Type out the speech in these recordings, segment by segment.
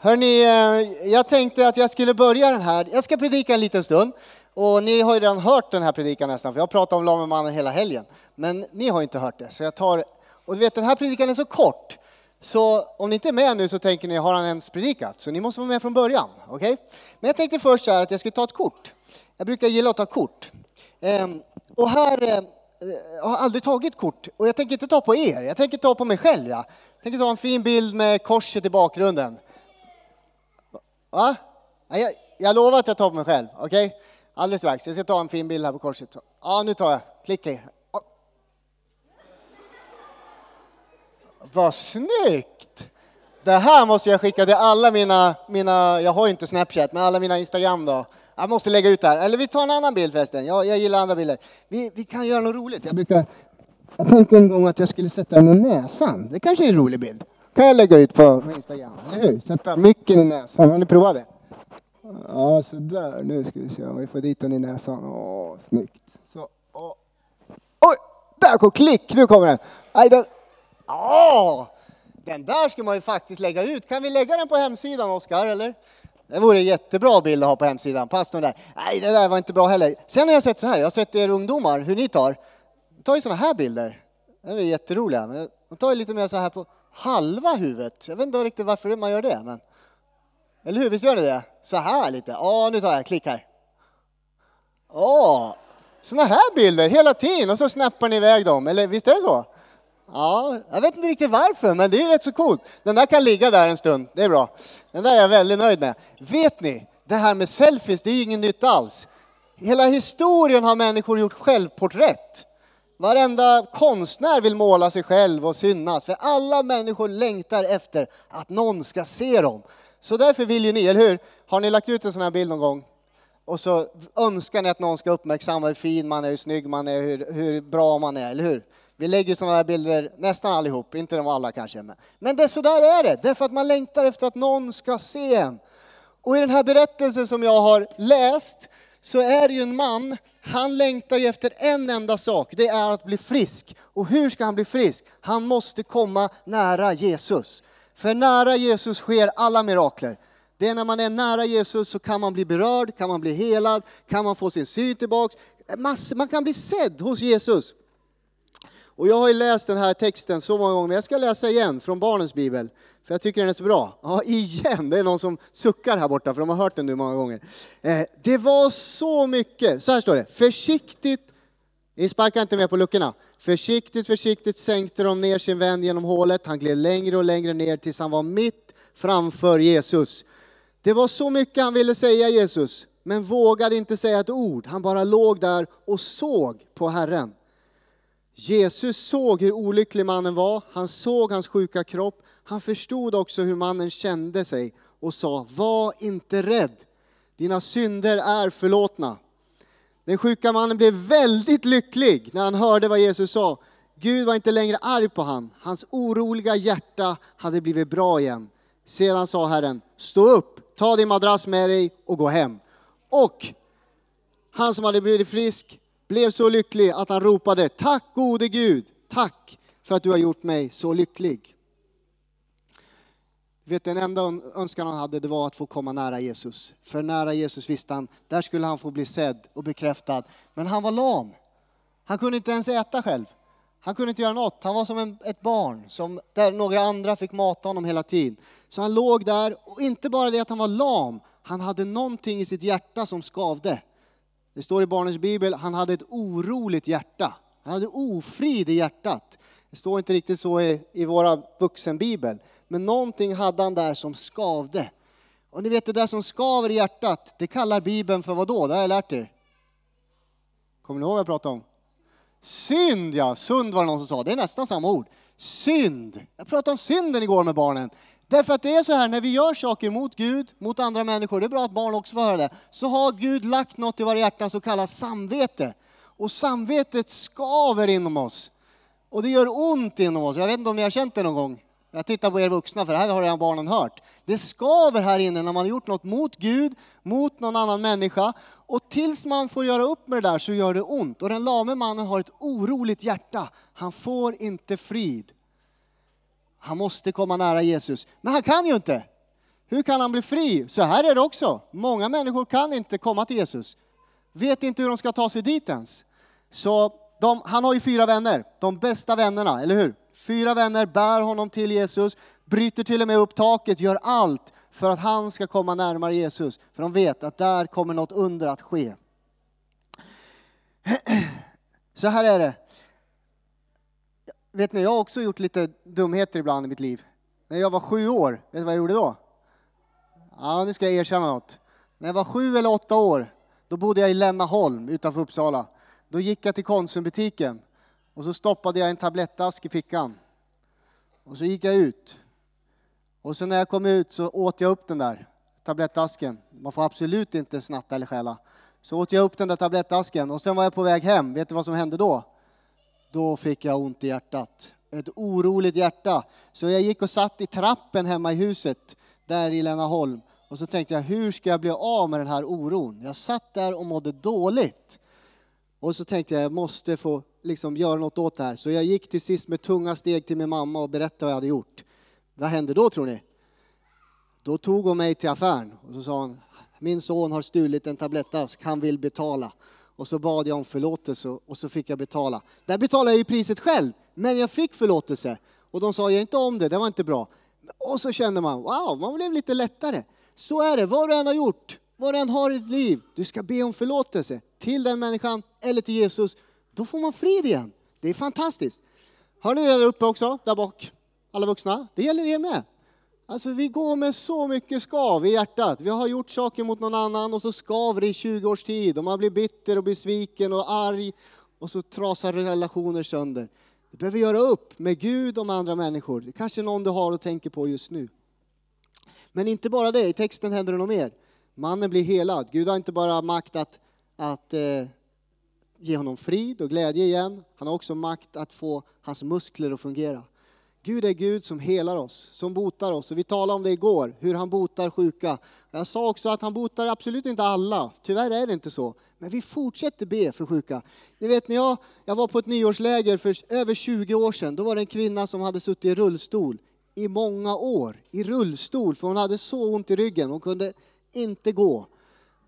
Hörni, eh, jag tänkte att jag skulle börja den här. Jag ska predika en liten stund. Och ni har ju redan hört den här predikan nästan, för jag har pratat om Lamemannen hela helgen. Men ni har inte hört det, så jag tar... Och du vet, den här predikan är så kort. Så om ni inte är med nu så tänker ni, har han ens predikat? Så ni måste vara med från början, okej? Okay? Men jag tänkte först så här att jag skulle ta ett kort. Jag brukar gilla att ta kort. Ehm, och här eh, jag har aldrig tagit kort och jag tänker inte ta på er, jag tänker ta på mig själv. Ja. Jag tänker ta en fin bild med korset i bakgrunden. Va? Jag, jag lovar att jag tar på mig själv, okej? Okay? Alldeles strax, jag ska ta en fin bild här på korset. Ja, nu tar jag, klicka här. Vad snyggt! Det här måste jag skicka till alla mina, mina, jag har ju inte Snapchat, men alla mina Instagram då. Jag måste lägga ut det här. Eller vi tar en annan bild förresten. Jag, jag gillar andra bilder. Vi, vi kan göra något roligt. Jag brukar, jag tänkte en gång att jag skulle sätta den i näsan. Det kanske är en rolig bild kan jag lägga ut på Instagram, eller hur? Sätta micken i näsan. Har ni provat det? Ja, sådär. Nu ska vi se om vi får dit den i näsan. Åh, snyggt. Så, åh. Oj! Där kom klick! Nu kommer den. Aj, den. Åh! Den där ska man ju faktiskt lägga ut. Kan vi lägga den på hemsidan, Oskar, eller? Det vore en jättebra bild att ha på hemsidan. Pass där. Nej, det där var inte bra heller. Sen har jag sett så här, jag har sett er ungdomar, hur ni tar. Ni tar ju sådana här bilder. De är jätteroliga. de tar ju lite mer så här på halva huvudet. Jag vet inte riktigt varför man gör det, men... Eller hur, visst gör ni det? Så här lite. Ja, nu tar jag, klick här. Åh, såna här bilder hela tiden och så snappar ni iväg dem, eller visst är det så? Ja, jag vet inte riktigt varför, men det är rätt så coolt. Den där kan ligga där en stund, det är bra. Den där är jag väldigt nöjd med. Vet ni, det här med selfies, det är ju inget nytt alls. Hela historien har människor gjort självporträtt. Varenda konstnär vill måla sig själv och synas, för alla människor längtar efter att någon ska se dem. Så därför vill ju ni, eller hur? Har ni lagt ut en sån här bild någon gång? Och så önskar ni att någon ska uppmärksamma hur fin man är, hur snygg man är, hur, hur bra man är, eller hur? Vi lägger sådana här bilder nästan allihop, inte de alla kanske. Men det, så där är det, därför att man längtar efter att någon ska se en. Och i den här berättelsen som jag har läst så är det ju en man, han längtar ju efter en enda sak, det är att bli frisk. Och hur ska han bli frisk? Han måste komma nära Jesus. För nära Jesus sker alla mirakler. Det är när man är nära Jesus så kan man bli berörd, kan man bli helad, kan man få sin syn tillbaks. Man kan bli sedd hos Jesus. Och jag har ju läst den här texten så många gånger, men jag ska läsa igen från barnens bibel. För jag tycker den är så bra. Ja, igen! Det är någon som suckar här borta, för de har hört den nu många gånger. Eh, det var så mycket, så här står det. Försiktigt, ni sparkar inte med på luckorna. Försiktigt, försiktigt sänkte de ner sin vän genom hålet. Han gled längre och längre ner tills han var mitt framför Jesus. Det var så mycket han ville säga Jesus, men vågade inte säga ett ord. Han bara låg där och såg på Herren. Jesus såg hur olycklig mannen var, han såg hans sjuka kropp, han förstod också hur mannen kände sig och sa, var inte rädd, dina synder är förlåtna. Den sjuka mannen blev väldigt lycklig när han hörde vad Jesus sa. Gud var inte längre arg på han. Hans oroliga hjärta hade blivit bra igen. Sedan sa Herren, stå upp, ta din madrass med dig och gå hem. Och han som hade blivit frisk blev så lycklig att han ropade, tack gode Gud, tack för att du har gjort mig så lycklig. Vet, den enda önskan han hade det var att få komma nära Jesus. För nära Jesus visste han, där skulle han få bli sedd och bekräftad. Men han var lam. Han kunde inte ens äta själv. Han kunde inte göra något. Han var som en, ett barn som, där några andra fick mata honom hela tiden. Så han låg där, och inte bara det att han var lam, han hade någonting i sitt hjärta som skavde. Det står i barnens bibel, han hade ett oroligt hjärta. Han hade ofrid i hjärtat. Det står inte riktigt så i, i våra vuxenbibel. Men någonting hade han där som skavde. Och ni vet det där som skaver i hjärtat, det kallar Bibeln för vad då? Det har jag lärt er. Kommer ni ihåg vad jag pratade om? Synd ja, sund var det någon som sa. Det är nästan samma ord. Synd. Jag pratade om synden igår med barnen. Därför att det är så här, när vi gör saker mot Gud, mot andra människor, det är bra att barn också får höra det, så har Gud lagt något i våra hjärtan som kallas samvete. Och samvetet skaver inom oss. Och det gör ont inom oss. Jag vet inte om ni har känt det någon gång. Jag tittar på er vuxna, för det här har redan barnen hört. Det skaver här inne när man har gjort något mot Gud, mot någon annan människa. Och tills man får göra upp med det där så gör det ont. Och den lame mannen har ett oroligt hjärta. Han får inte frid. Han måste komma nära Jesus. Men han kan ju inte. Hur kan han bli fri? Så här är det också. Många människor kan inte komma till Jesus. Vet inte hur de ska ta sig dit ens. Så de, han har ju fyra vänner, de bästa vännerna, eller hur? Fyra vänner bär honom till Jesus, bryter till och med upp taket, gör allt för att han ska komma närmare Jesus. För de vet att där kommer något under att ske. Så här är det. Vet ni, jag har också gjort lite dumheter ibland i mitt liv. När jag var sju år, vet ni vad jag gjorde då? Ja, nu ska jag erkänna något. När jag var sju eller åtta år, då bodde jag i Lännaholm utanför Uppsala. Då gick jag till Konsumbutiken och så stoppade jag en tablettask i fickan. Och så gick jag ut. Och så när jag kom ut så åt jag upp den där tablettasken. Man får absolut inte snatta eller stjäla. Så åt jag upp den där tablettasken och sen var jag på väg hem. Vet du vad som hände då? Då fick jag ont i hjärtat. Ett oroligt hjärta. Så jag gick och satt i trappen hemma i huset där i Lännaholm. Och så tänkte jag, hur ska jag bli av med den här oron? Jag satt där och mådde dåligt. Och så tänkte jag, jag måste få liksom göra något åt det här. Så jag gick till sist med tunga steg till min mamma och berättade vad jag hade gjort. Vad hände då tror ni? Då tog hon mig till affären och så sa hon, min son har stulit en tablettask, han vill betala. Och så bad jag om förlåtelse och så fick jag betala. Där betalade jag ju priset själv, men jag fick förlåtelse. Och de sa, jag inte om det, det var inte bra. Och så kände man, wow, man blev lite lättare. Så är det, vad du än har gjort, vad du än har i ditt liv, du ska be om förlåtelse till den människan eller till Jesus. Då får man frid igen. Det är fantastiskt. Hör ni det där uppe också, där bak? Alla vuxna? Det gäller er med. Alltså vi går med så mycket skav i hjärtat. Vi har gjort saker mot någon annan och så skaver det i 20 års tid och man blir bitter och besviken och arg och så trasar relationer sönder. Du behöver göra upp med Gud och med andra människor. Det kanske är någon du har och tänker på just nu. Men inte bara det, i texten händer det något mer. Mannen blir helad. Gud har inte bara makt att, att eh, ge honom frid och glädje igen. Han har också makt att få hans muskler att fungera. Gud är Gud som helar oss, som botar oss. Och vi talade om det igår, hur han botar sjuka. Jag sa också att han botar absolut inte alla. Tyvärr är det inte så. Men vi fortsätter be för sjuka. Ni vet när jag, jag var på ett nyårsläger för över 20 år sedan. Då var det en kvinna som hade suttit i rullstol i många år. I rullstol, för hon hade så ont i ryggen. Hon kunde inte gå.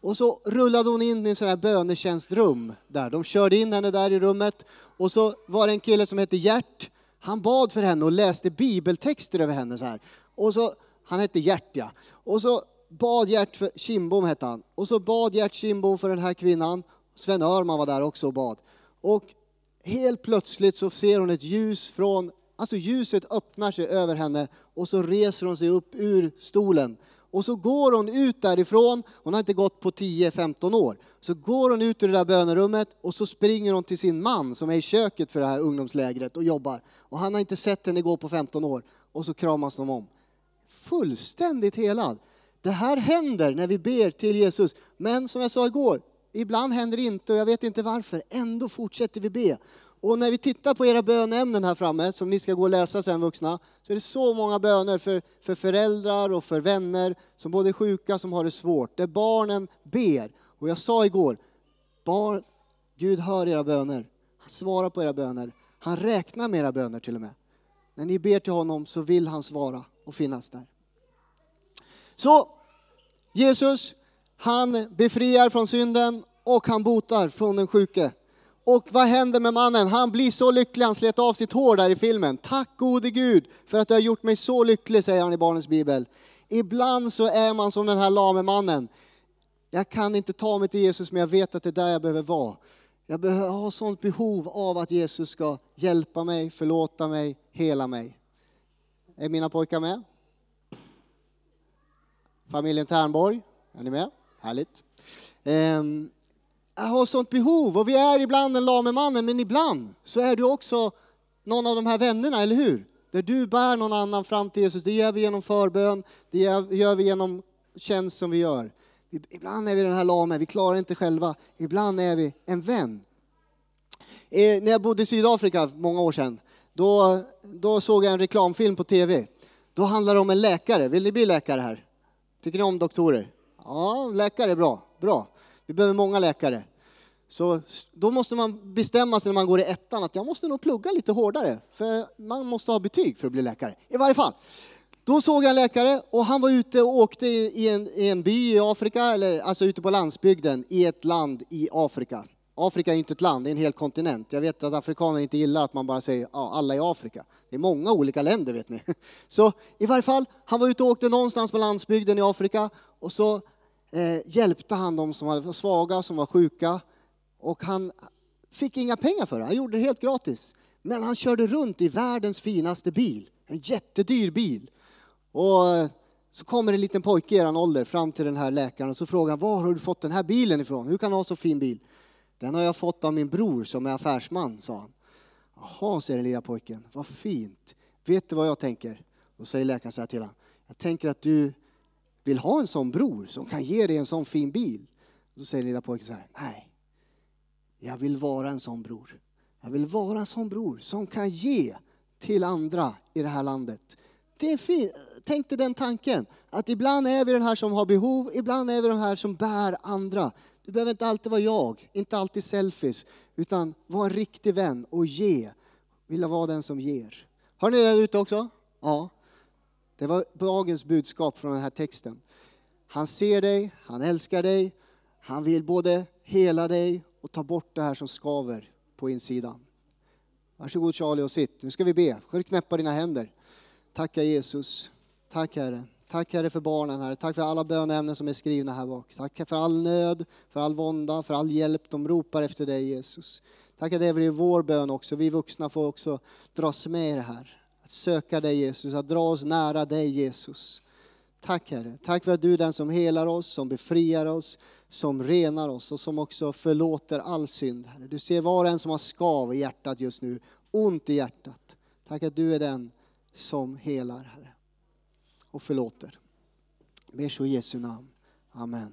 Och så rullade hon in i en sån här bönetjänstrum där. De körde in henne där i rummet. Och så var det en kille som hette Gert han bad för henne och läste bibeltexter över henne så här. Och så, han hette Gert ja. Och så bad Gert för, Kimbom hette han. Och så bad Gert Kimbom för den här kvinnan. Sven Örman var där också och bad. Och helt plötsligt så ser hon ett ljus från, alltså ljuset öppnar sig över henne och så reser hon sig upp ur stolen. Och så går hon ut därifrån, hon har inte gått på 10-15 år. Så går hon ut ur det där bönerummet och så springer hon till sin man som är i köket för det här ungdomslägret och jobbar. Och han har inte sett henne gå på 15 år. Och så kramas de om. Fullständigt helad. Det här händer när vi ber till Jesus. Men som jag sa igår, ibland händer det inte och jag vet inte varför. Ändå fortsätter vi be. Och när vi tittar på era bönämnen här framme, som ni ska gå och läsa sen vuxna, så är det så många böner för, för föräldrar och för vänner som både är sjuka som har det svårt, där barnen ber. Och jag sa igår, barn, Gud hör era böner, han svarar på era böner, han räknar med era böner till och med. När ni ber till honom så vill han svara och finnas där. Så Jesus, han befriar från synden och han botar från den sjuke. Och vad händer med mannen? Han blir så lycklig, han slet av sitt hår där i filmen. Tack gode Gud för att du har gjort mig så lycklig, säger han i barnens bibel. Ibland så är man som den här lame mannen. Jag kan inte ta mig till Jesus, men jag vet att det är där jag behöver vara. Jag behöver ha sånt behov av att Jesus ska hjälpa mig, förlåta mig, hela mig. Är mina pojkar med? Familjen Ternborg, är ni med? Härligt. Ehm, jag har sånt behov och vi är ibland den lame mannen, men ibland så är du också någon av de här vännerna, eller hur? Där du bär någon annan fram till Jesus. Det gör vi genom förbön, det gör vi genom tjänst som vi gör. Ibland är vi den här lame, vi klarar inte själva. Ibland är vi en vän. Eh, när jag bodde i Sydafrika många år sedan, då, då såg jag en reklamfilm på TV. Då handlar det om en läkare. Vill ni bli läkare här? Tycker ni om doktorer? Ja, läkare är bra. Bra. Vi behöver många läkare. Så då måste man bestämma sig när man går i ettan att jag måste nog plugga lite hårdare, för man måste ha betyg för att bli läkare. I varje fall. Då såg jag en läkare och han var ute och åkte i en, i en by i Afrika, eller alltså ute på landsbygden i ett land i Afrika. Afrika är inte ett land, det är en hel kontinent. Jag vet att afrikaner inte gillar att man bara säger ja, alla i Afrika. Det är många olika länder vet ni. Så i varje fall, han var ute och åkte någonstans på landsbygden i Afrika och så eh, hjälpte han de som var svaga, som var sjuka. Och han fick inga pengar för det, han gjorde det helt gratis. Men han körde runt i världens finaste bil, en jättedyr bil. Och eh, så kommer en liten pojke i er ålder fram till den här läkaren och så frågar han, var har du fått den här bilen ifrån? Hur kan du ha så fin bil? Den har jag fått av min bror som är affärsman, sa han. Jaha, säger den lilla pojken, vad fint. Vet du vad jag tänker? Då säger läkaren så här till honom, jag tänker att du vill ha en sån bror som kan ge dig en sån fin bil. Då säger den lilla pojken så här, nej, jag vill vara en sån bror. Jag vill vara en sån bror som kan ge till andra i det här landet. Det är fint. Tänk dig den tanken, att ibland är vi den här som har behov, ibland är vi den här som bär andra. Du behöver inte alltid vara jag, inte alltid selfies, utan vara en riktig vän och ge. Vilja vara den som ger. Har ni det där ute också? Ja. Det var dagens budskap från den här texten. Han ser dig, han älskar dig, han vill både hela dig och ta bort det här som skaver på insidan. Varsågod Charlie och sitt. Nu ska vi be. Ska du knäppa dina händer. Tacka Jesus. Tack Herre. Tack Herre för barnen här. Tack för alla bönämnen som är skrivna här bak. Tack för all nöd, för all vånda, för all hjälp. De ropar efter dig Jesus. Tack att det är vår bön också. Vi vuxna får också dras med i det här. Att söka dig Jesus, att dra oss nära dig Jesus. Tack Herre. Tack för att du är den som helar oss, som befriar oss, som renar oss och som också förlåter all synd. Herre. Du ser var och en som har skav i hjärtat just nu, ont i hjärtat. Tack att du är den som helar Herre och förlåter. Ber så i Jesu namn. Amen.